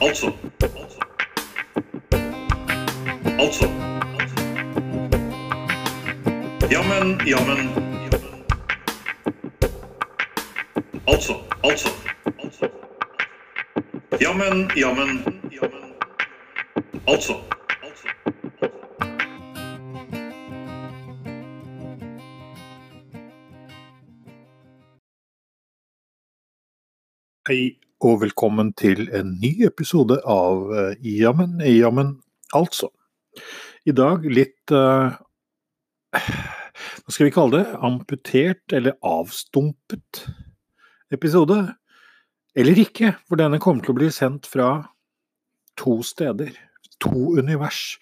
Altså. Altså. Jammen, jammen. Altså. Altså. Altså. Jammen, jammen. Jammen. Altså. Altså. Og velkommen til en ny episode av eh, Jammen, jammen, altså. I dag litt uh, Hva skal vi kalle det? Amputert eller avstumpet episode? Eller ikke, for denne kommer til å bli sendt fra to steder. To univers.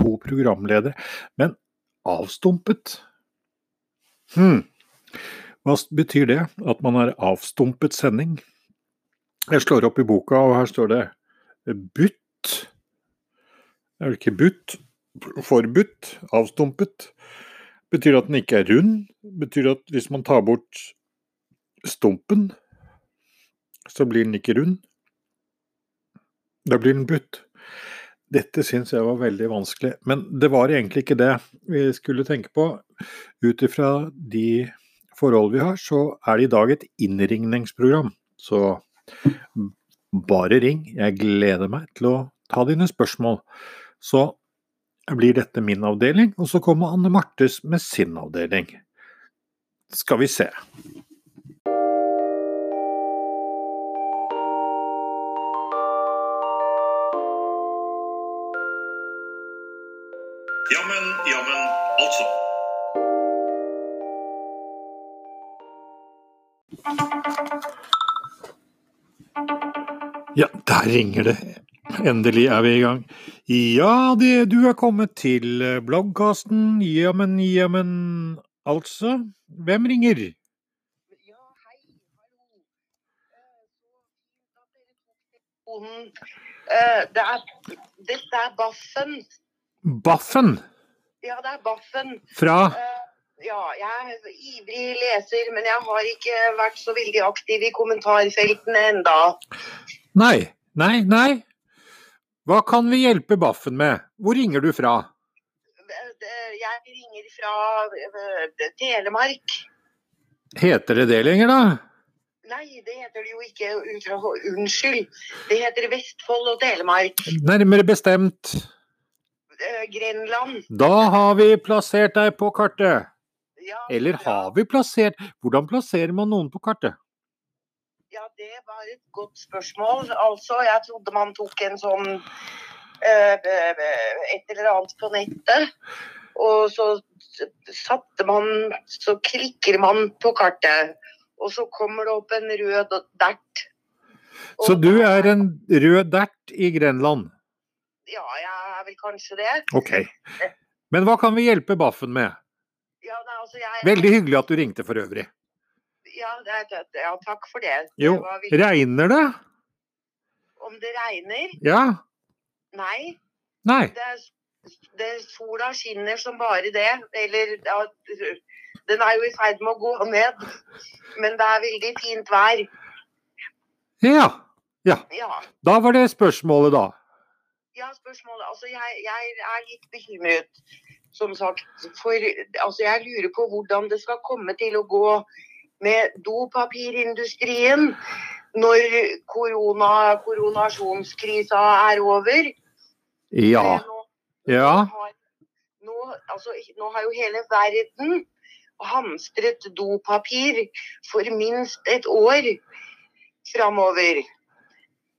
To programledere. Men avstumpet Hm. Hva betyr det? At man har avstumpet sending? Jeg slår opp i boka, og her står det butt. Det er vel ikke butt? Forbudt? Avstumpet? Betyr at den ikke er rund? Betyr at hvis man tar bort stumpen, så blir den ikke rund? Da blir den butt. Dette syns jeg var veldig vanskelig, men det var egentlig ikke det vi skulle tenke på. Ut ifra de forhold vi har, så er det i dag et innringningsprogram. Så bare ring, jeg gleder meg til å ta dine spørsmål. Så blir dette min avdeling, og så kommer Anne Martes med sin avdeling. Skal vi se. Ja, der ringer det. Endelig er vi i gang. Ja, det, du er kommet til eh, bloggkasten. Jammen, jammen, altså. Hvem ringer? Ja, hei, hallo. Eh. Eh, Det er, dette er Baffen. Baffen Ja, det er Baffen. fra Ja, jeg er ivrig leser, men jeg har ikke vært så veldig aktiv i kommentarfeltene enda. Nei, nei, nei. Hva kan vi hjelpe Baffen med? Hvor ringer du fra? Jeg ringer fra eh, Telemark. Heter det det lenger, da? Nei, det heter det jo ikke. Unnskyld. Unnskyld. Det heter Vestfold og Telemark. Nærmere bestemt. Eh, Grenland. Da har vi plassert deg på kartet. Ja, Eller har vi plassert Hvordan plasserer man noen på kartet? Ja, det var et godt spørsmål. Altså, jeg trodde man tok en sånn eh, et eller annet på nettet. Og så satte man Så klikker man på kartet. Og så kommer det opp en rød dert. Og Så du er en rød dert i Grenland? Ja, jeg er vel kanskje det. Ok. Men hva kan vi hjelpe Baffen med? Ja, altså jeg Veldig hyggelig at du ringte for øvrig. Ja, det er, ja takk for det. Jo, Det regner det? Om det regner? Ja? Nei. Nei? det er, det, sola skinner som bare det. Eller ja, den er jo i ferd med å gå ned. Men det er veldig fint vær. Ja. Ja. Ja, Da var det spørsmålet, da. ja spørsmålet Altså, jeg, jeg er litt bekymret, som sagt. For altså, jeg lurer på hvordan det skal komme til å gå med dopapirindustrien når korona, koronasjonskrisa er over. Ja. Nå, Ja. nå, altså, nå har jo hele verden hamstret dopapir for minst et år framover.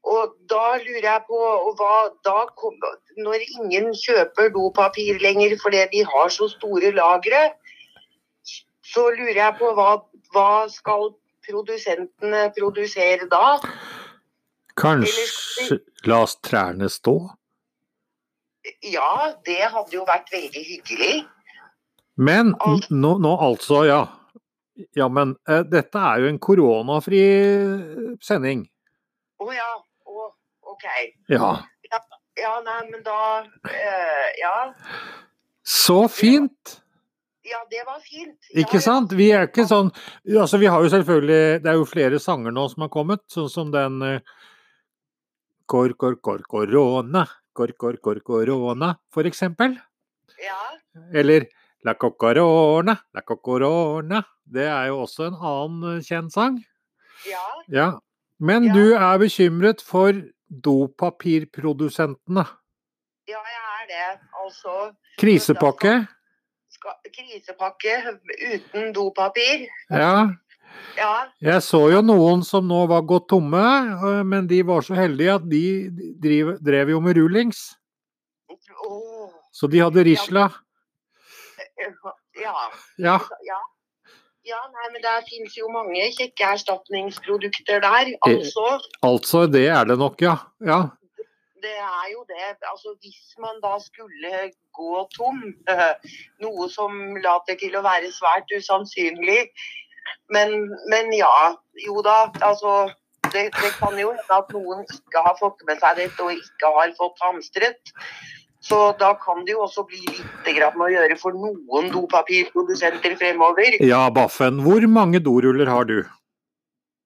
Og da lurer jeg på hva da kom, Når ingen kjøper dopapir lenger fordi de har så store lagre, så lurer jeg på hva, hva skal produsentene produsere da? Kanskje la oss trærne stå? Ja, det hadde jo vært veldig hyggelig. Men nå, nå altså, ja. Ja, men uh, dette er jo en koronafri eh, sending. Å ja. Oh, OK. Ja. Ja, nei, men da uh, Ja. Så fint! Ja, det var fint. Ikke sant? Vi er ikke sånn Altså, vi har jo selvfølgelig Det er jo flere sanger nå som har kommet, sånn som den eh, kor, kor, kor, korona, kor, kor, kor, korona, for eksempel. Ja. Eller La cocorona, la cocorona. Det er jo også en annen eh, kjent sang. Ja. Ja. Men Ja. du er bekymret for dopapirprodusentene. Ja, jeg er det. Altså Krisepakke. Krisepakke uten dopapir. Ja. Ja. Jeg så jo noen som nå var gått tomme, øh, men de var så heldige at de driv, drev jo med rullings. Oh. Så de hadde risla. Ja. Ja. ja. Ja, nei, men det finnes jo mange kjekke erstatningsprodukter der. Altså, Altså, det er det nok, ja. Ja. Det er jo det. Altså, hvis man da skulle gå tom, noe som later til å være svært usannsynlig, men, men ja, jo da, altså det, det kan jo hende at noen ikke har fått med seg dette og ikke har fått hamstret. Så da kan det jo også bli litt grann å gjøre for noen dopapirprodusenter fremover. Ja, Baffen. Hvor mange doruller har du?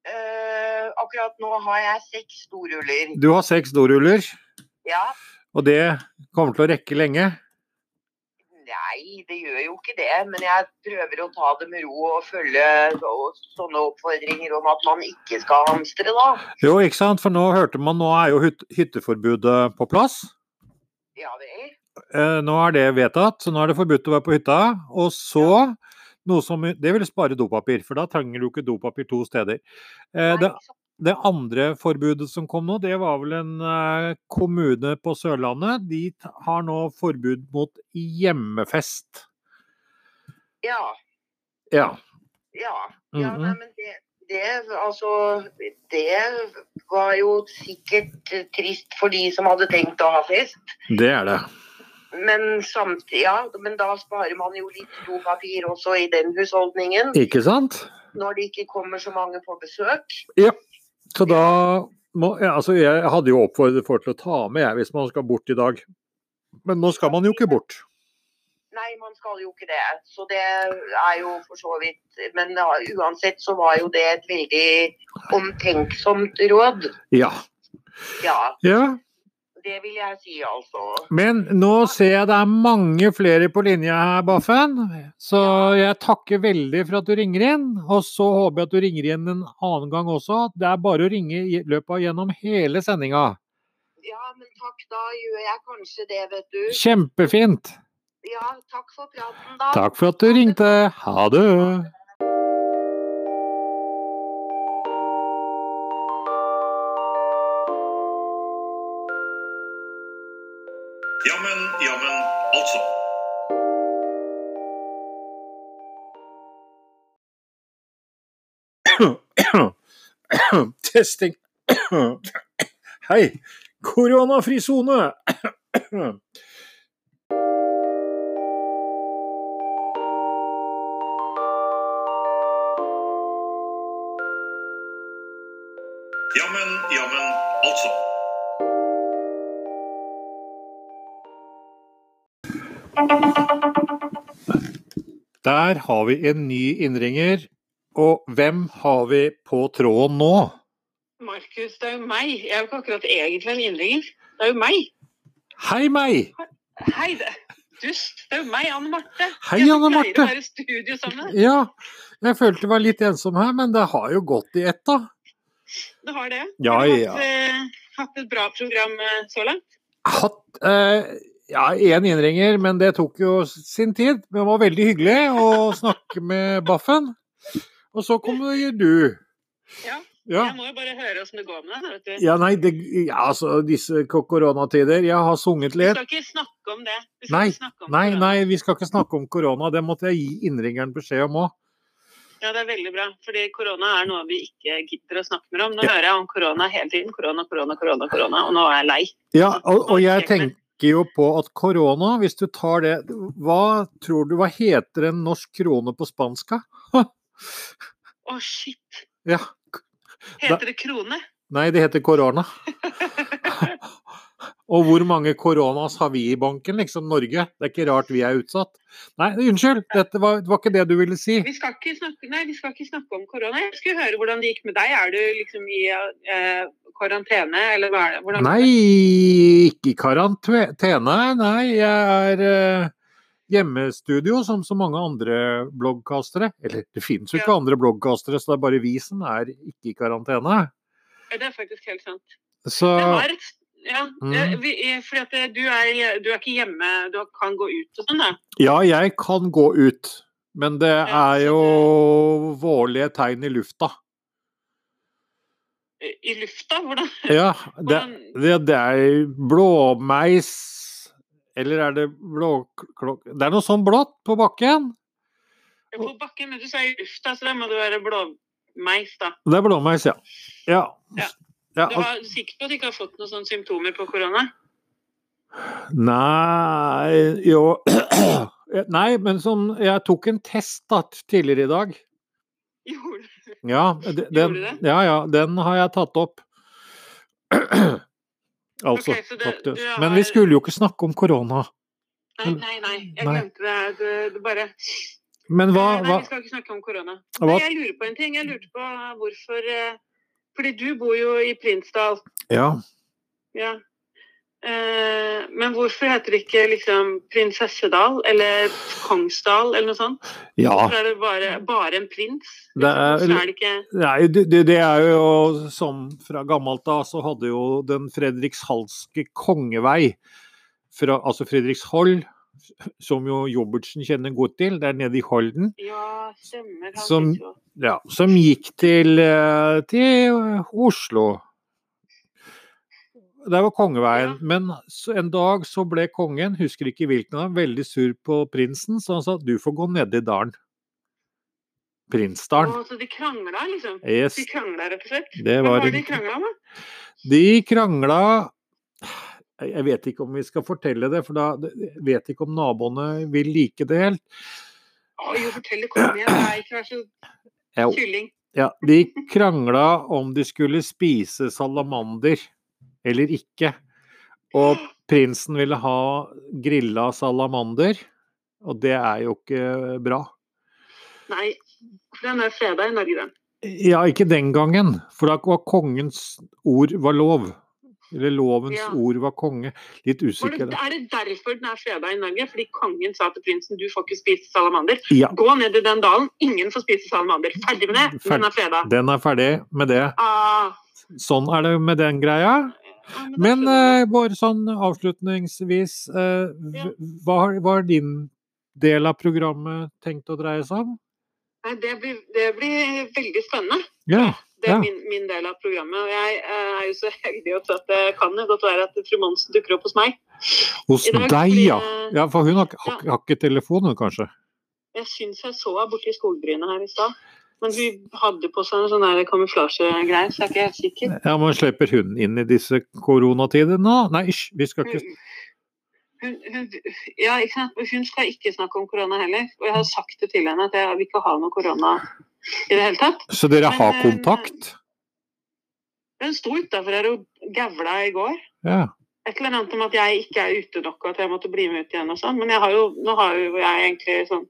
Eh, akkurat nå har jeg seks doruller. Du har seks doruller, Ja. og det kommer til å rekke lenge. Nei, det gjør jo ikke det. Men jeg prøver å ta det med ro og følge sånne oppfordringer om at man ikke skal hamstre, da. Jo, ikke sant, for nå hørte man, nå er jo hytteforbudet på plass. Ja vel. Eh, nå er det vedtatt, så nå er det forbudt å være på hytta. Og så noe som Det vil spare dopapir, for da trenger du ikke dopapir to steder. Nei, det, Nei, så- det andre forbudet som kom nå, det var vel en eh, kommune på Sørlandet. De har nå forbud mot hjemmefest. Ja. Ja. Ja. ja Mhm. nei, men det, det Altså, det var jo sikkert trist for de som hadde tenkt å ha fest. Det er det. Men samtidig, ja, men da sparer man jo litt dopapir også i den husholdningen. Ikke sant? Når det ikke kommer så mange på besøk. Så da må ja, Altså, jeg hadde jo oppfordret folk til å ta med, jeg, hvis man skal bort i dag. Men nå skal man jo ikke bort. Nei, man skal jo ikke det. Så det er jo for så vidt Men ja, uansett så var jo det et veldig omtenksomt råd. Ja. Ja, ja. Det vil jeg si, altså. Men nå ser jeg det er mange flere på linja her, Baffen. Så jeg takker veldig for at du ringer inn. Og så håper jeg at du ringer igjen en annen gang også. Det er bare å ringe i løpet av gjennom hele sendinga. Ja, men takk, da gjør jeg kanskje det, vet du. Kjempefint. Ja, takk for praten, da. Takk for at du ringte. Ha det. Jammen, jammen, altså. Testing. Hei. Koronafri sone. Der har vi en ny innringer. Og hvem har vi på tråden nå? Markus, det er jo meg. Jeg er jo ikke akkurat egentlig en innringer. Det er jo meg. Hei, meg! Hei, det. dust. Det er jo meg, Anne Marte. Hei, Anne Marte. å være i studio sammen. Ja, jeg følte jeg var litt ensom her, men det har jo gått i ett, da. Det har det. Ja, har du ja. hatt, eh, hatt et bra program eh, så langt? Hatt eh, ja, én innringer, men det tok jo sin tid. Men det var veldig hyggelig å snakke med Baffen. Og så kom du. Ja. Ja. Jeg må jo bare høre åssen det går med deg. vet du. Ja, nei, det, ja, altså disse koronatider. Jeg har sunget Vi litt. skal ikke snakke om det. Vi Nei, om nei, nei, vi skal ikke snakke om korona. Det måtte jeg gi innringeren beskjed om òg. Ja, det er veldig bra. Fordi korona er noe vi ikke gidder å snakke mer om. Nå Ja. hører jeg om korona hele tiden. Korona, korona, korona, korona. Og nå er jeg lei. Ja, og, og jeg tenker jo på at korona, hvis du tar det Hva tror du, hva heter en norsk krone på spanska? Å, shit. Ja. Heter det krone? Nei, det heter korona. Og hvor mange koronas har vi i banken, liksom Norge? Det er ikke rart vi er utsatt. Nei, unnskyld, dette var, det var ikke det du ville si. Vi skal, ikke snakke, nei, vi skal ikke snakke om korona. Jeg skulle høre hvordan det gikk med deg. Er du liksom i eh, karantene, eller hva er det? Hvordan Nei, ikke i karantene. Nei, jeg er eh, hjemmestudio som så mange andre bloggkastere. Eller det finnes jo ikke Ja. andre bloggkastere, så det er bare vi som er ikke i karantene. Ja, Det er faktisk helt sant. Så Det var et, ja, Mm. vi, eh, du er, du er ikke hjemme, du kan gå ut og sånn, da. ja, jeg kan gå ut. Men det er jo vårlige tegn i lufta. I i lufta? Hvordan? Ja, det, det, det er blåmeis Eller er det blåklokk... Det er noe sånn blått på bakken. På bakken, men du sa i lufta, så da må det være blåmeis, da. Det er blåmeis, ja. Ja. Ja. Ja Du er sikker på at du ikke har fått noen sånne symptomer på korona? Nei Jo Nei, men sånn Jeg tok en test da, tidligere i dag. Gjorde du? Ja, de- den, du det? ja, ja, den har jeg tatt opp. altså okay, det- tatt det. Men vi skulle jo ikke snakke om korona. Nei, nei, nei. Jeg Nei. glemte det. Det, det bare Men hva, nei, Nei, vi skal ikke snakke om korona. hva Nei, jeg lurer på en ting. Jeg lurte på hvorfor eh, Fordi du bor jo i Prinsdal. Ja. Ja. Eh, men hvorfor heter det ikke liksom Prinsessedal eller Kongsdal eller noe sånt? ja. Hvorfor er det bare, bare en prins? Det er- er det ikke Nei, det, det- det er jo som fra gammelt av, så hadde jo den fredrikshalske kongevei, fra, altså Fredrikshold, som jo Jobbertsen kjenner godt til, det er nede i Halden. Ja, stemmer. Som- ja, som gikk til, eh, til Oslo. Det var kongeveien. Ja. Men en dag så ble kongen, husker ikke hvilken av, veldig sur på prinsen, så han sa du får gå nedi dalen. Prinsdalen. Å, så de krangla, liksom? Yes, De krangla, rett og slett? det Hva var var det de krangla om? De krangla Jeg vet ikke om vi skal fortelle det, for da vet ikke om naboene vil like det helt. Å, jo, fortell det, kom igjen. Nei, ikke vær så kylling. ja, de krangla om de skulle spise salamander eller ikke. Og prinsen ville ha grilla salamander, og det er jo ikke bra. Nei, den er freda i Norge, den. Ja, ikke den gangen, for da var kongens ord var lov. Eller lovens Ja. ord var konge. Litt usikker. det, er det derfor den er freda i Norge? Fordi kongen sa til prinsen du får ikke spise salamander. Ja, Gå ned i den dalen, ingen får spise salamander. Ferdig med det. Den er freda. den er ferdig med det. Ah, Sånn er det med den greia. ja, men Men eh, bare sånn avslutningsvis, eh, hva har- din del av programmet tenkt å dreie seg om? Det, blir, det blir veldig spennende. Ja. Det er Ja. min, min del av programmet. Og jeg eh, er jo så heldig også at det kan jo godt være at fru Monsen dukker opp hos meg. Hos dag deg, ja. det- ja. For hun har, har, har ikke telefon, hun kanskje? Jeg syns jeg så henne borti skogbrynet her i stad. Men hun hadde på seg en sånn kamuflasjegreie, så jeg er ikke helt sikker. Ja, men slipper hun inn i disse koronatidene? nå? Nei, hysj, vi skal ikke Hun, hun, hun, ja, hun skal ikke snakke om korona heller. Og jeg har sagt det til henne at jeg vil ikke ha noe korona i det hele tatt. Så dere har Men, eh, kontakt? Hun sto utafor her og gavla i går. Ja. Et eller annet om at jeg ikke er ute nok, og at jeg måtte bli med ut igjen og sånn. Men jeg har jo, nå har jo jeg egentlig sånn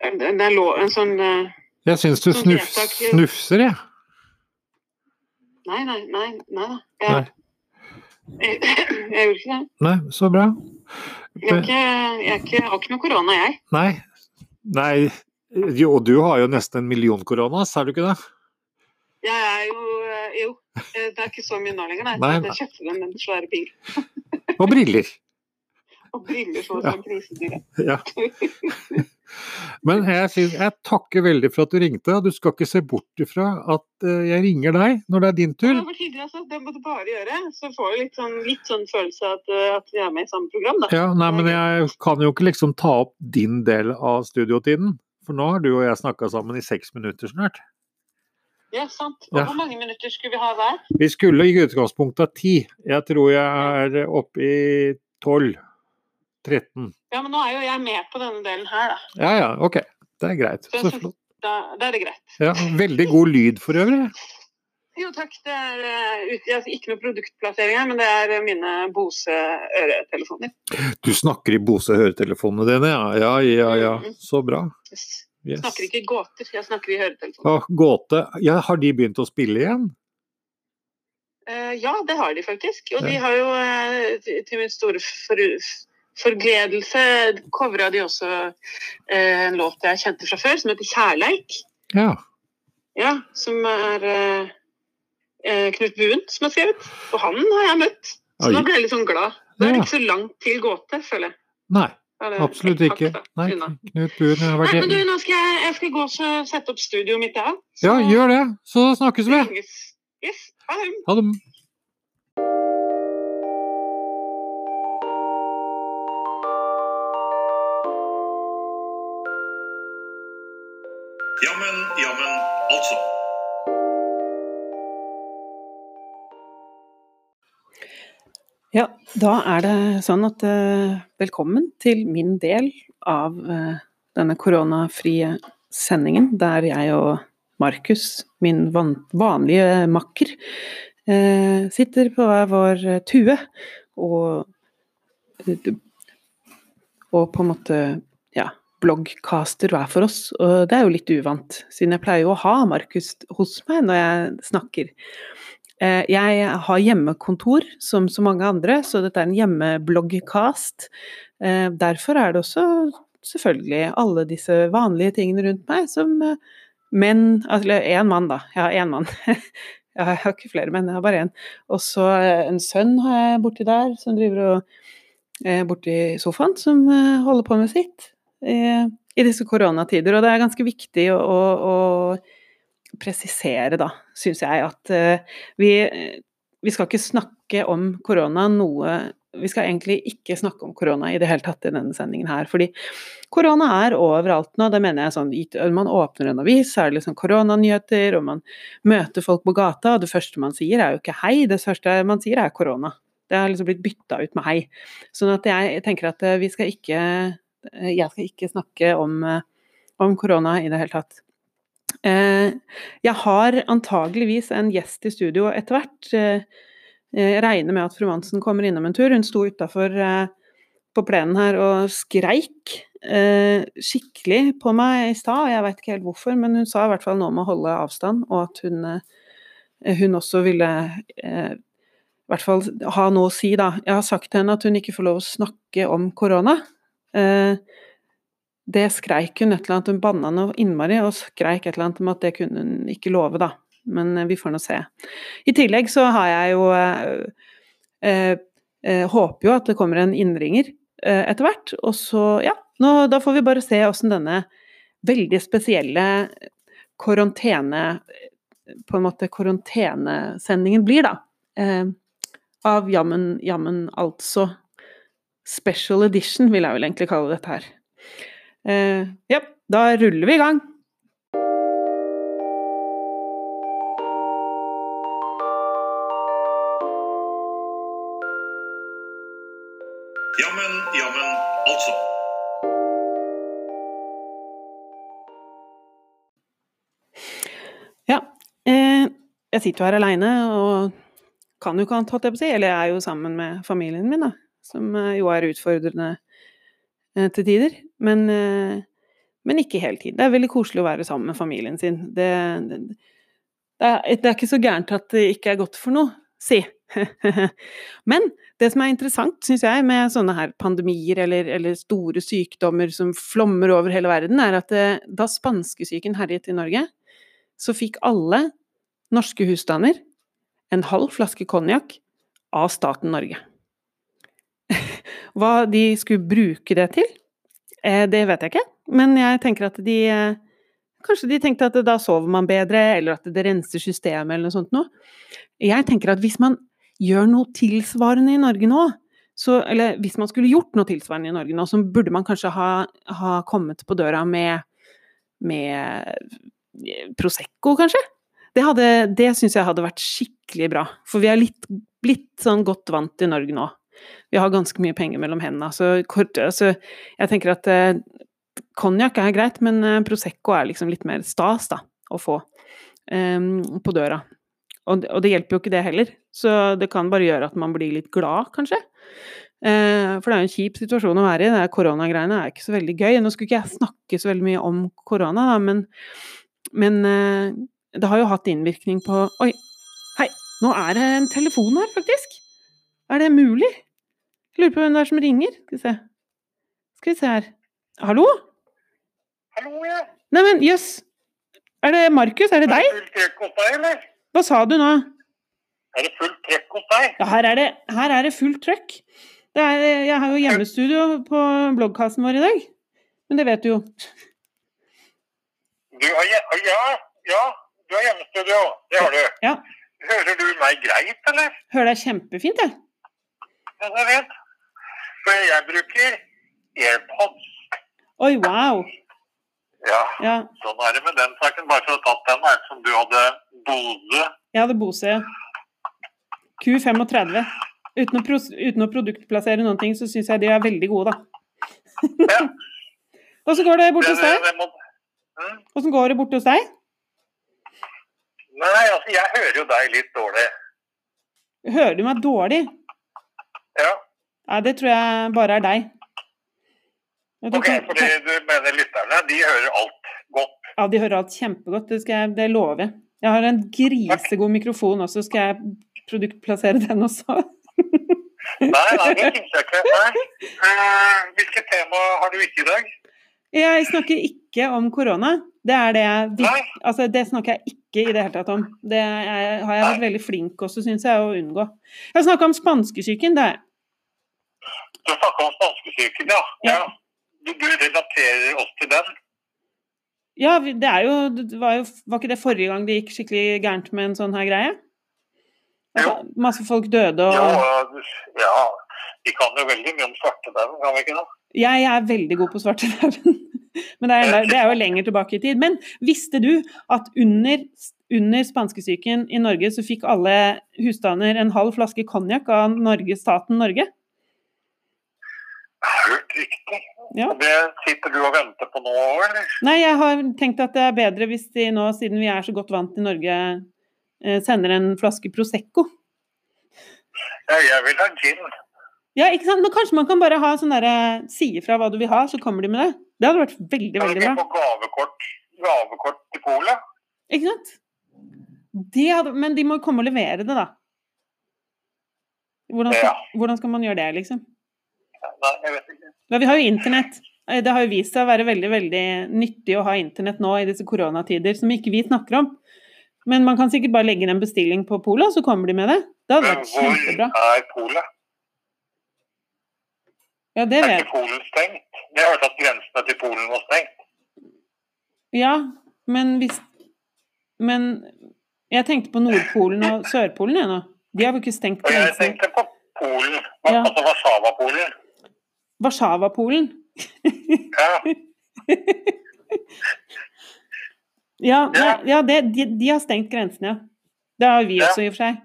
en, en, en, sånn eh, Jeg syns du Som snufs, snufser, jeg. Nei, nei, nei. nei Jeg, Nei. Jeg, jeg, gjorde ikke det. Nei, så bra. Jeg, er ikke, jeg, ikke, har ikke noe korona, jeg. Nei. Nei. Jo, du har jo nesten en million korona, sier du ikke det? Jeg er jo eh, Jo, eh, det er ikke så mye nå lenger, nei. Nei, Jeg kjøpte den med en svære bil. Og briller. Og briller sånn som grisedyret. Ja. Men jeg, synes, jeg takker veldig for at du ringte, du skal ikke se bort ifra at eh, jeg ringer deg når det er din tur. Ja, vært hyggelig, altså. Det må du bare gjøre. Så får du litt sånn, litt sånn følelse av at, eh, at vi er med i samme program, da. Ja, nei, men jeg kan jo ikke liksom ta opp din del av studiotiden. For nå har du og jeg snakka sammen i seks minutter snart. Ja, sant. Og Ja. hvor mange minutter skulle vi ha hver? Vi skulle i utgangspunktet ha ti. Jeg tror jeg er oppe i tolv. 13. Ja, men nå er jo jeg med på denne delen her, da. Ja ja, ok. Det er greit. Så flott. Da, da er det greit. Ja, veldig god lyd for øvrig. Jo, takk. Det er uh, ikke noe produktplassering her, men det er mine Bose øretelefoner. Du snakker i Bose høretelefonene dine, ja. Ja, ja, ja. Så bra. Yes. Yes. Snakker ikke gåter, jeg snakker i høretelefoner. Ah, gåte. Ja, har de begynt å spille igjen? Eh, ja, det har de faktisk. Og de har jo eh, til- min store forgledelse covra de også eh, en låt jeg kjente fra før, som heter 'Kjærleik'. Ja. Ja, som er eh, eh, Knut Buen som har skrevet. Og han har jeg møtt. Så Oi. nå ble jeg litt sånn glad. Det er Ja. ikke så langt til gåte, føler jeg. Nei, det absolutt ikke. Nei. Knut Buen har Nei, men vært du, nå skal jeg, jeg skal gå og sette opp studioet mitt, jeg. Ja, gjør det. Så snakkes vi. Yes. det. Ha det. Jammen, jammen, altså. Ja, da er det sånn at eh, velkommen til min del av eh, denne koronafrie sendingen, der jeg og Markus, min van vanlige makker, eh, sitter på vår tue og og på en måte bloggcaster hver for oss. Og det er jo litt uvant, siden jeg pleier jo å ha Markus hos meg når jeg snakker. Eh, Jeg har hjemmekontor som så mange andre, så dette er en hjemmebloggcast. Eh, Derfor er det også selvfølgelig alle disse vanlige tingene rundt meg som eh, menn Altså én mann, da. Jeg har én mann. Jeg har ikke flere menn, jeg har bare én. Og så en sønn har jeg borti der, som driver og borti sofaen, som holder på med sitt i disse koronatider. Og det er ganske viktig å, å, å presisere, da, syns jeg, at eh, vi, vi skal ikke snakke om korona noe Vi skal egentlig ikke snakke om korona i det hele tatt i denne sendingen her. Fordi korona er overalt nå. Det mener jeg sånn Når man åpner en avis, så er det liksom koronanyheter, og man møter folk på gata, og det første man sier er jo ikke hei, det første man sier er korona. Det har liksom blitt bytta ut med hei. Sånn at jeg tenker at eh, vi skal ikke eh, Jeg skal ikke snakke om, eh, om korona i det hele tatt. Eh, Jeg har antageligvis en gjest i studio etter hvert. Eh, Jeg regner med at fru Mansen kommer innom en tur. Hun sto utafor på plenen her og skreik eh, skikkelig på meg i stad. Jeg veit ikke helt hvorfor, men hun sa i hvert fall noe om å holde avstand, og at hun, eh, hun også ville eh, i hvert fall ha noe å si, da. Jeg har sagt til henne at hun ikke får lov å snakke om korona. Eh, det skreik hun et eller annet, hun banna noe innmari og skreik et eller annet om at det kunne hun ikke love, da. Men eh, vi får nå se. I tillegg så har jeg jo eh, eh, eh, Håper jo at det kommer en innringer eh, etter hvert. Og så, ja, nå, da får vi bare se åssen denne veldig spesielle karantene På en måte karantenesendingen blir, da. Eh, av Jammen, jammen altså. Special edition, vil jeg vel egentlig kalle dette her. Uh, ja, da ruller vi i gang. Jammen, jammen, altså. Ja. Eh, jeg sitter jo her aleine og kan jo ikke annet, holdt jeg på å si. Eller jeg er jo sammen med familien min, da. Som eh, jo er utfordrende eh, til tider. Men, eh, men ikke hele tiden. Det er veldig koselig å være sammen med familien sin. Det, det, det, er, det er ikke så gærent at det ikke er godt for noe, si. men det som er interessant, syns jeg, med sånne her pandemier eller, eller, store sykdommer som flommer over hele verden, er at da spanskesyken herjet i Norge, så fikk alle norske husstander en halv flaske konjakk av staten Norge. Hva de skulle bruke det til, eh, det vet jeg ikke, men jeg tenker at de eh, Kanskje de tenkte at da sover man bedre, eller at det renser systemet, eller noe sånt noe. Jeg tenker at hvis man gjør noe tilsvarende i Norge nå, så, eller hvis man skulle gjort noe tilsvarende i Norge nå, så burde man kanskje ha, ha kommet på døra med, med Prosecco, kanskje? Det, hadde, det syns jeg hadde vært skikkelig bra. For vi er litt, blitt sånn godt vant i Norge nå. Vi har ganske mye penger mellom hendene. Så kort, altså, jeg tenker at eh, konjakk er greit, men eh, Prosecco er liksom litt mer stas da, å få um, på døra. Og, og, det hjelper jo ikke det heller. Så det kan bare gjøre at man blir litt glad, kanskje. Eh, for det er jo en kjip situasjon å være i. Det koronagreiene er ikke så veldig gøy. Nå skulle ikke jeg snakke så veldig mye om korona, da, men, men det har jo hatt innvirkning på Oi, hei! Nå er det en telefon her, faktisk. Er det mulig? Jeg lurer på hvem det er som ringer. Skal vi se. Skal vi se her. Hallo? Hallo, ja. Neimen, jøss. Er det Markus? Er det deg? fullt trøkk hos deg, eller? Hva sa du nå? Er det fullt trøkk hos deg? Ja, her er det, her er det fullt trøkk. Det er, jeg har jo hjemmestudio på bloggkassen vår i dag. Men det vet du jo. Du har ja, ja, du har hjemmestudio. Det har du. Ja. Hører du meg greit, eller? Hører deg kjempefint, jeg. Ja, det vet. For jeg bruker AirPods. Oi, wow. Ja, Ja, sånn er det med den saken. Bare for å ha tatt den, da, som du hadde Bose. jeg hadde Bose. Q35. Uten å, uten å produktplassere noen ting, så syns jeg de er veldig gode, da. Ja. Åssen går det borte hos deg? det må- Hm? Åssen går det borte hos deg? Nei, altså, jeg hører jo deg litt dårlig. Hører du meg dårlig? Ja, Nei, det tror jeg bare er deg. Tror ok, fordi du mener lytterne, de hører alt godt. Ja, de hører alt kjempegodt, det, skal jeg, det lover jeg. Jeg har en grisegod mikrofon også, skal jeg produktplassere den også? Nei, nei, det syns jeg ikke. Nei. Eh, hvilket tema har du ikke i dag? Jeg snakker ikke om korona. Det er det jeg Nei. Altså, det snakker jeg ikke i det hele tatt om. Det er, har jeg vært veldig flink også, syns jeg, å unngå. Jeg har snakka om spanskesyken, det. er jeg. Du snakka om spanskesyken, ja. Ja. ja. Du, du relaterer oss til den? Ja, det er jo, det var jo Var ikke det forrige gang det gikk skikkelig gærent med en sånn her greie? Altså, masse folk døde og Jo, ja. Vi kan jo veldig mye om svartedauden, kan vi ikke det? Jeg er veldig god på svartedauden. Men det er, det er jo lenger tilbake i tid. Men visste du at under, under spanskesyken i Norge så fikk alle husstander en halv flaske konjakk av Norge, staten Norge? Hørt riktig. Ja. Det sitter du og venter på nå, eller? Nei, jeg har tenkt at det er bedre hvis de nå, siden vi er så godt vant i Norge, eh, sender en flaske Prosecco. Ja, jeg vil ha gin. Ja, ikke sant? Men kanskje man kan bare ha sånn derre Si ifra hva du vil ha, så kommer de med det. Det hadde vært veldig, veldig bra. få gavekort, gavekort til polet? Ikke sant? De hadde, men de må komme og levere det, da. Hvordan skal, hvordan skal man gjøre det, liksom? Nei, jeg vet ikke. Ja, vi har jo internett. Eh, Det har jo vist seg å være veldig veldig nyttig å ha internett nå i disse koronatider, som ikke vi snakker om. Men man kan sikkert bare legge inn en bestilling på Polet, så kommer de med det. Det hadde vært hvor kjempebra. er polet? Ja, det Er ikke Polen stengt? Jeg hørte at grensene til Polen var stengt. Ja, men hvis Men jeg tenkte på Nordpolen og Sørpolen, jeg nå. De har jo ikke stengt Og jeg tenkte på Polen, Ja. altså Warszawa-Polen. Warszawa-Polen. Ja, Ja, nei, Ja. ja det, de, de har stengt grensene. ja. Det har vi Ja. også, i og for seg.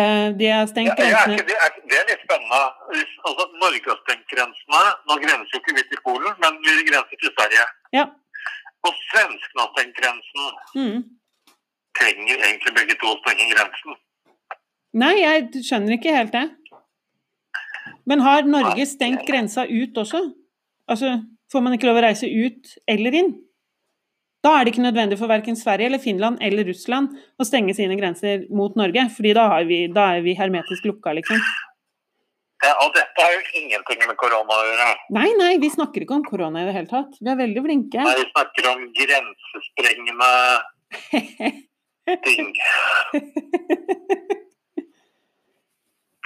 Eh, de har ja, stengt ja, grensene det, er, det er litt spennende. Hvis, altså, Norge har stengt grensene. Nå grenser jo ikke vi til Polen, men vi grenser til Sverige. Ja. Og svenskene har stengt grensen. Mm. Trenger egentlig begge to å stenge grensen? Nei, jeg skjønner ikke helt det. Men har Norge stengt grensa ut også? Altså, får man ikke lov å reise ut eller inn? Da er det ikke nødvendig for verken Sverige eller Finland eller Russland å stenge sine grenser mot Norge, fordi da, har vi, da er vi hermetisk lukka, liksom. Ja, og dette har jo ingenting med korona å gjøre. Nei, nei, vi snakker ikke om korona i det hele tatt. Vi er veldig flinke. Nei, vi snakker om grensesprengende ting,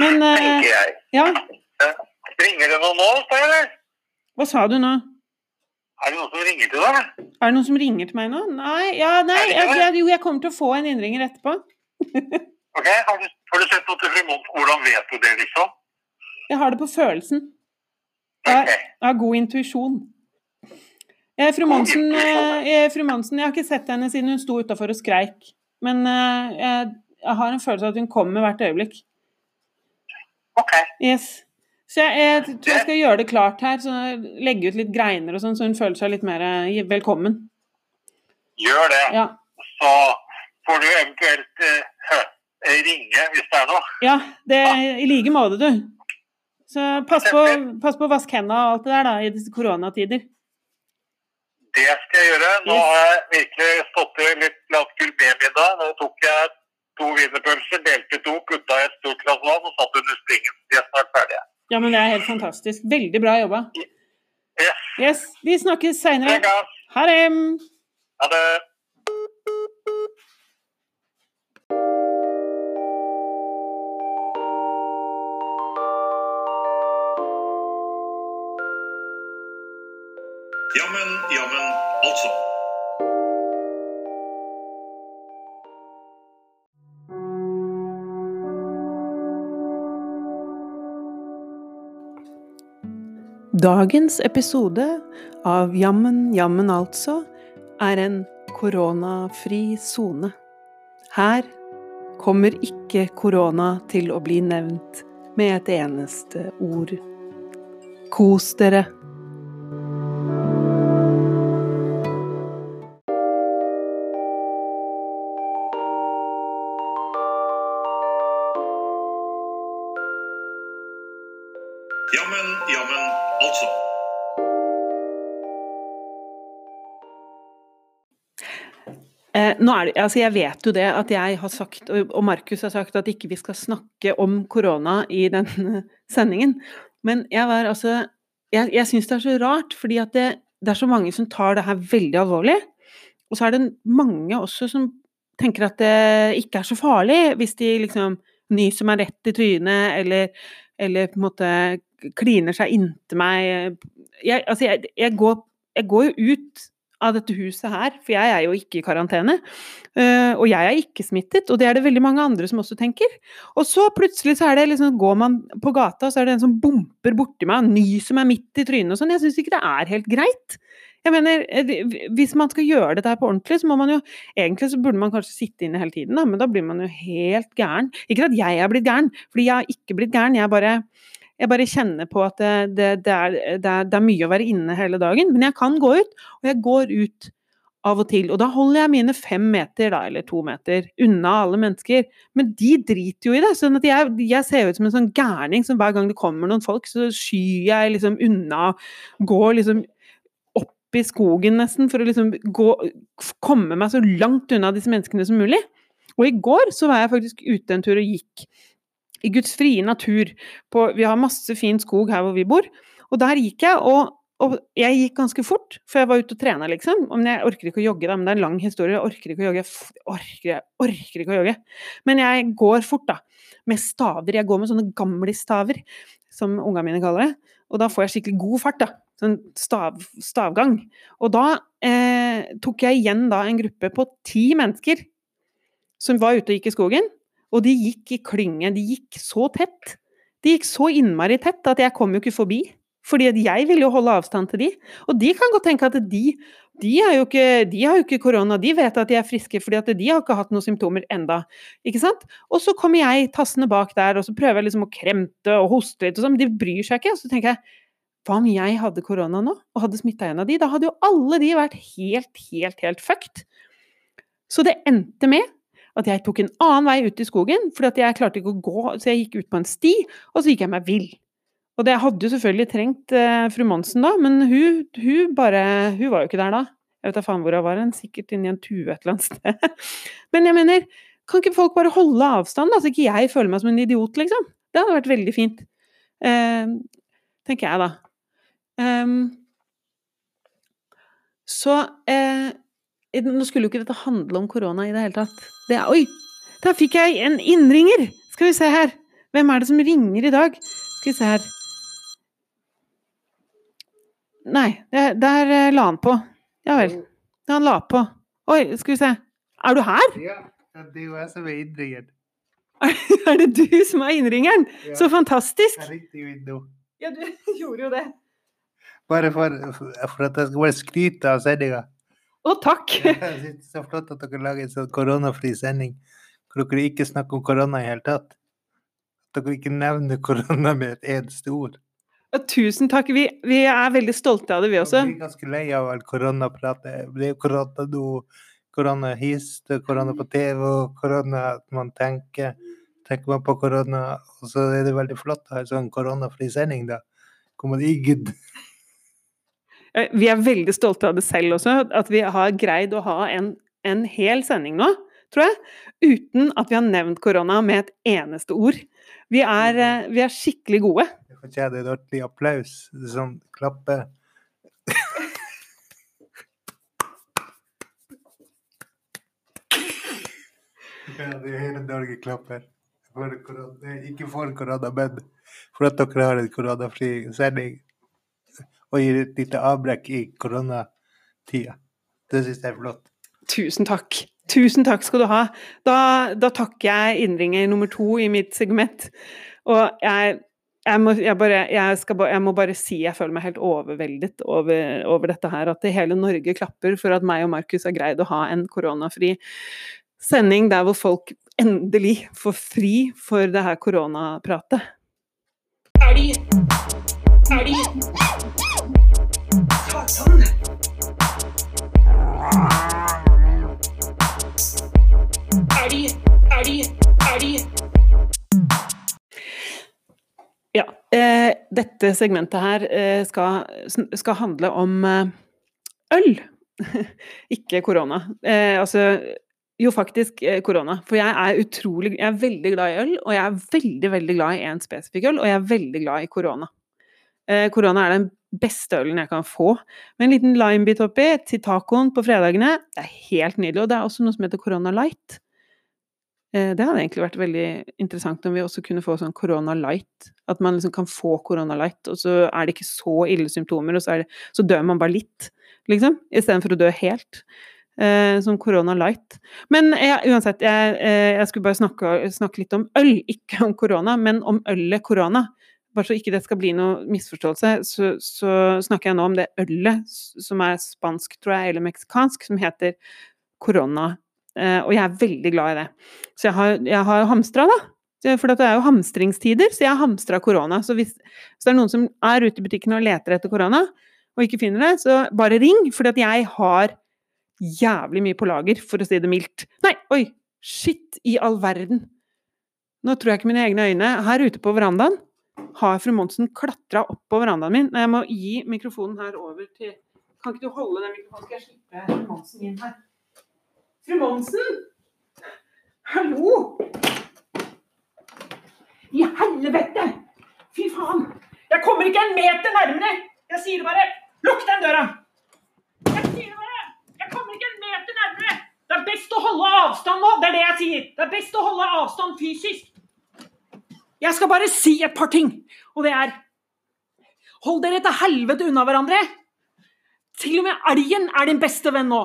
Men uh, tenker jeg. ja, Ringer det noen nå, spør jeg, eller? hva sa du nå? Er det noen som ringer til deg? Er det noen som ringer til meg nå? Nei, ja, nei, jeg, jeg, jo, jeg kommer til å få en innringer etterpå. Ok, har du, har du sett noe til Fremont? Hvordan vet du det, liksom? Jeg har det på følelsen. Jeg, jeg har god intuisjon. Eh, Fru Monsen, eh, eh, fru Monsen, jeg har ikke sett henne siden hun sto utafor og skreik. Men jeg har en følelse av at hun kommer hvert øyeblikk. Ok. Yes. Så jeg, jeg tror jeg skal gjøre det klart her, så legge ut litt greiner og sånn, så hun føler seg litt mer eh, velkommen. Gjør det. Ja. Så får du eventuelt uh, ringe hvis det er noe. ja det, I like måte, du. Så pass på, pass på å vaske hendene og alt det der da, i disse koronatider. Det skal jeg gjøre. Nå har jeg virkelig stått i litt lavt gourmetmiddag. Nå tok jeg to wienerpølser, delte to, putta i et stort glass vann og satt under springen. De er snart ferdige. Ja, men det er helt fantastisk. Veldig bra jobba. Yes. Yes, vi snakkes seinere. Ha det! Ha det. Jammen, jammen, altså. Dagens episode av Jammen, jammen altså er en koronafri sone. Her kommer ikke korona til å bli nevnt med et eneste ord. Kos dere! Nå er det, altså jeg vet jo det at jeg har sagt, og Markus har sagt, at ikke vi skal snakke om korona i denne sendingen. Men jeg var altså Jeg, jeg syns det er så rart, fordi at det, det er så mange som tar det her veldig alvorlig. Og så er det mange også som tenker at det ikke er så farlig hvis de liksom nyser meg rett i trynet, eller, eller på en måte kliner seg inntil meg. Jeg, altså jeg, jeg, går, jeg går jo ut av dette huset her, for jeg er jo ikke i karantene. eh, og jeg er ikke smittet, og det er det veldig mange andre som også tenker. Og så plutselig så er det liksom, går man på gata, og så er det en som bumper borti meg og nyser meg midt i trynet og sånn. Jeg syns ikke det er helt greit. Jeg mener, eh, Hvis man skal gjøre dette her på ordentlig, så må man jo Egentlig så burde man kanskje sitte inne hele tiden, da, men da blir man jo helt gæren. Ikke at jeg er blitt gæren, fordi jeg har ikke blitt gæren. Jeg bare, jeg bare kjenner på at det, det, det, er, er, det er mye å være inne hele dagen. Men jeg kan gå ut, og jeg går ut av og til. Og da holder jeg mine fem meter, da, eller to meter, unna alle mennesker. Men de driter jo i det. sånn at jeg, jeg ser ut som en sånn gærning som hver gang det kommer noen folk, så skyr jeg liksom unna. Går liksom opp i skogen nesten for å liksom gå, komme meg så langt unna disse menneskene som mulig. Og i går så var jeg faktisk ute en tur og gikk i Guds frie natur. På, vi har masse fin skog her hvor vi bor. Og der gikk jeg, og, og jeg gikk ganske fort, for jeg var ute og trena, liksom. Men jeg orker ikke å jogge, da. Men det er en lang historie. Jeg orker ikke å jogge. Jeg orker, jeg orker ikke å jogge. Men jeg går fort, da. Med staver. Jeg går med sånne gamlistaver, som ungene mine kaller det. Og da får jeg skikkelig god fart, da. Sånn stav, stavgang. Og da eh, tok jeg igjen da en gruppe på ti mennesker som var ute og gikk i skogen. Og de gikk i klynge. De gikk så tett. De gikk så innmari tett at jeg kom jo ikke forbi. Fordi jeg ville jo holde avstand til de. Og de kan godt tenke at de, de, ikke, de har jo ikke korona, de vet at de er friske fordi at de har ikke hatt noen symptomer enda. Ikke sant? Og så kommer jeg tassende bak der, og så prøver jeg liksom å kremte og hoste litt og sånn. De bryr seg ikke. Og så tenker jeg hva om jeg hadde korona nå, og hadde smitta en av de? Da hadde jo alle de vært helt, helt, helt fucked. Så det endte med at jeg tok en annen vei ut i skogen, fordi jeg klarte ikke å gå, så jeg gikk ut på en sti, og så gikk jeg meg vill. Og det hadde jo selvfølgelig trengt eh, fru Monsen da, men hun, hun bare Hun var jo ikke der da. Jeg vet da faen hvor hun var hen, sikkert inni en tue et eller annet sted. Men jeg mener, kan ikke folk bare holde avstand, da, så ikke jeg føler meg som en idiot, liksom? Det hadde vært veldig fint. Eh, tenker jeg, da. Um, så eh, Nå skulle jo ikke dette handle om korona i det hele tatt. Det er, oi! Der fikk jeg en innringer! Skal vi se her. Hvem er det som ringer i dag? Skal vi se her. Nei, der, der eh, la han på. Ja vel. Han la på. Oi, skal vi se. Er du her? Ja, det er jo jeg som er innringeren. Er det du som er innringeren? Ja. Så fantastisk! Jeg ringte jo inn nå. Ja, du gjorde jo det. Bare for, for at jeg skal bare skryte av sendinga. Å, takk! Det er så flott at dere lager en sånn koronafri sending hvor dere ikke snakker om korona i hele tatt. At dere ikke nevner korona med et eneste ord. Tusen takk. Vi, vi er veldig stolte av det, vi også. Vi blir ganske lei av all koronapratet. Det er korona nå, korona hist, korona på TV, og korona at man tenker Tenker man på korona, og så er det veldig flott å ha en sånn koronafri sending, da. Hvor man ikke Vi er veldig stolte av det selv også, at vi har greid å ha en, en hel sending nå. tror jeg, uten at vi har nevnt korona med et eneste ord. Vi er, eh, vi er skikkelig gode. Det fortjener en ordentlig applaus. Sånn klappe. Ja, det er hele Norge klapper. For korona, ikke for korona, men for at dere har en koronafri sending. Og gir et lite avbrekk i koronatida. Det syns jeg er flott. Tusen takk. Tusen takk skal du ha. Da, da takker jeg innringer nummer to i mitt segment. Og jeg, jeg, må, jeg, bare, jeg, skal, jeg må bare si jeg føler meg helt overveldet over, over dette her. At det hele Norge klapper for at meg og Markus har greid å ha en koronafri sending der hvor folk endelig får fri for det her koronapratet. Er de? Er Elg. Elg. Ja. Eh, dette segmentet her eh, skal, skal handle om eh, øl, ikke korona. Eh, altså jo, faktisk eh, korona. For jeg er utrolig Jeg er veldig glad i øl, og jeg er veldig, veldig glad i én spesifikk øl, og jeg er veldig glad i korona. Eh, korona er den beste ølen jeg kan få. Med en liten limebit oppi til tacoen på fredagene. Det er helt nydelig. Og det er også noe som heter Corona Light. Eh, Det hadde egentlig vært veldig interessant om vi også kunne få sånn Corona light. At man liksom kan få Corona light, og så er det ikke så ille symptomer, og så, det, så dør man bare litt, liksom. Istedenfor å dø helt. Eh, som Corona light. Men eh, uansett, jeg, eh, jeg skulle bare snakke, snakke litt om øl, ikke om korona, men om ølet korona. Bare så ikke det skal bli noe misforståelse, så, så snakker jeg nå om det ølet som er spansk, tror jeg, eller meksikansk, som heter korona. Eh, og jeg er veldig glad i det. Så jeg har, jeg har hamstra, da. For det er jo hamstringstider, så jeg har hamstra korona. Så hvis, hvis det er noen som er ute i butikken og leter etter korona, og ikke finner det, så bare ring, for jeg har jævlig mye på lager, for å si det mildt. Nei, oi! Shit i all verden! Nå tror jeg ikke mine egne øyne. Her ute på verandaen har fru Monsen klatra opp på verandaen min. Jeg må gi mikrofonen her over til Kan ikke du holde den mikrofonen, skal jeg slippe fru Monsen inn her? Fru Monsen! Hallo! I helvete! Fy faen! Jeg kommer ikke en meter nærmere! Jeg sier det bare! Lukk den døra! Jeg sier det bare! Jeg kommer ikke en meter nærmere! Det er best å holde avstand nå! Det er det jeg sier! Det er best å holde avstand fysisk! Jeg skal bare si et par ting, og det er Hold dere til helvete unna hverandre! Til og med elgen er din beste venn nå.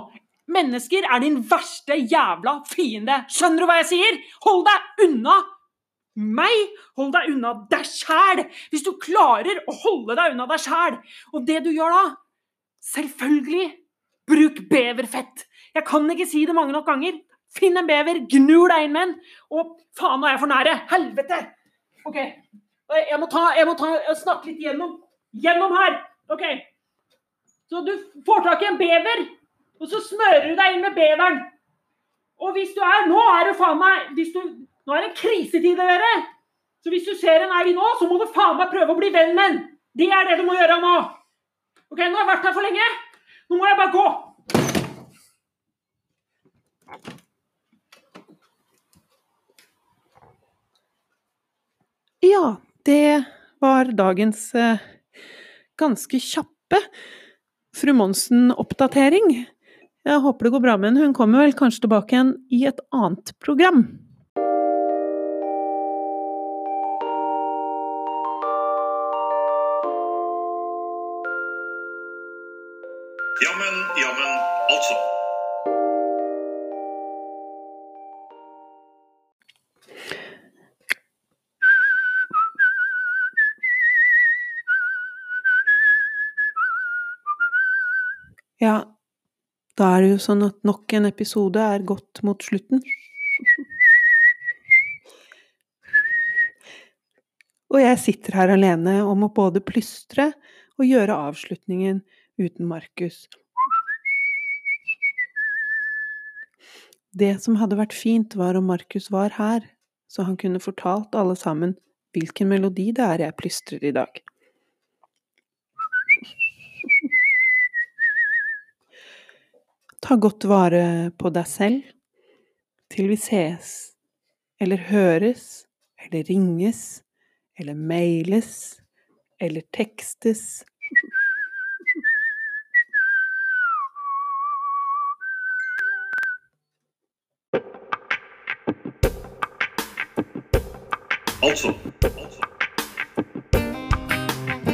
Mennesker er din verste jævla fiende. Skjønner du hva jeg sier? Hold deg unna meg! Hold deg unna deg sjæl! Hvis du klarer å holde deg unna deg sjæl. Og det du gjør da Selvfølgelig, bruk beverfett. Jeg kan ikke si det mange nok ganger. Finn en bever, gnur deg inn med den, og faen, nå er jeg for nære. Helvete! OK. Jeg må, ta, jeg må ta, snakke litt gjennom. Gjennom her. OK. Så du får tak i en bever, og så smører du deg inn med beveren. Og hvis du er Nå er det faen meg du, Nå er det krisetid dere. Så hvis du ser en elg nå, så må du faen meg prøve å bli venn med den. Det er det du må gjøre nå. OK, nå har jeg vært her for lenge. Nå må jeg bare gå. Ja, det var dagens eh, ganske kjappe fru Monsen-oppdatering. Jeg håper det går bra med henne. Hun kommer vel kanskje tilbake igjen i et annet program. Sånn at nok en episode er gått mot slutten. Og jeg sitter her alene og må både plystre og gjøre avslutningen uten Markus. Det som hadde vært fint, var om Markus var her, så han kunne fortalt alle sammen hvilken melodi det er jeg plystrer i dag. Ta godt vare på deg selv. til vi ses, eller høres, eller ringes, eller mailes, eller tekstes. Altså. Altså.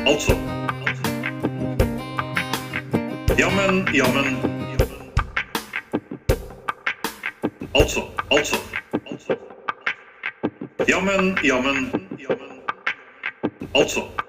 Altså. Jammen, jammen, jammen. Jammen, jammen, jammen. Altså.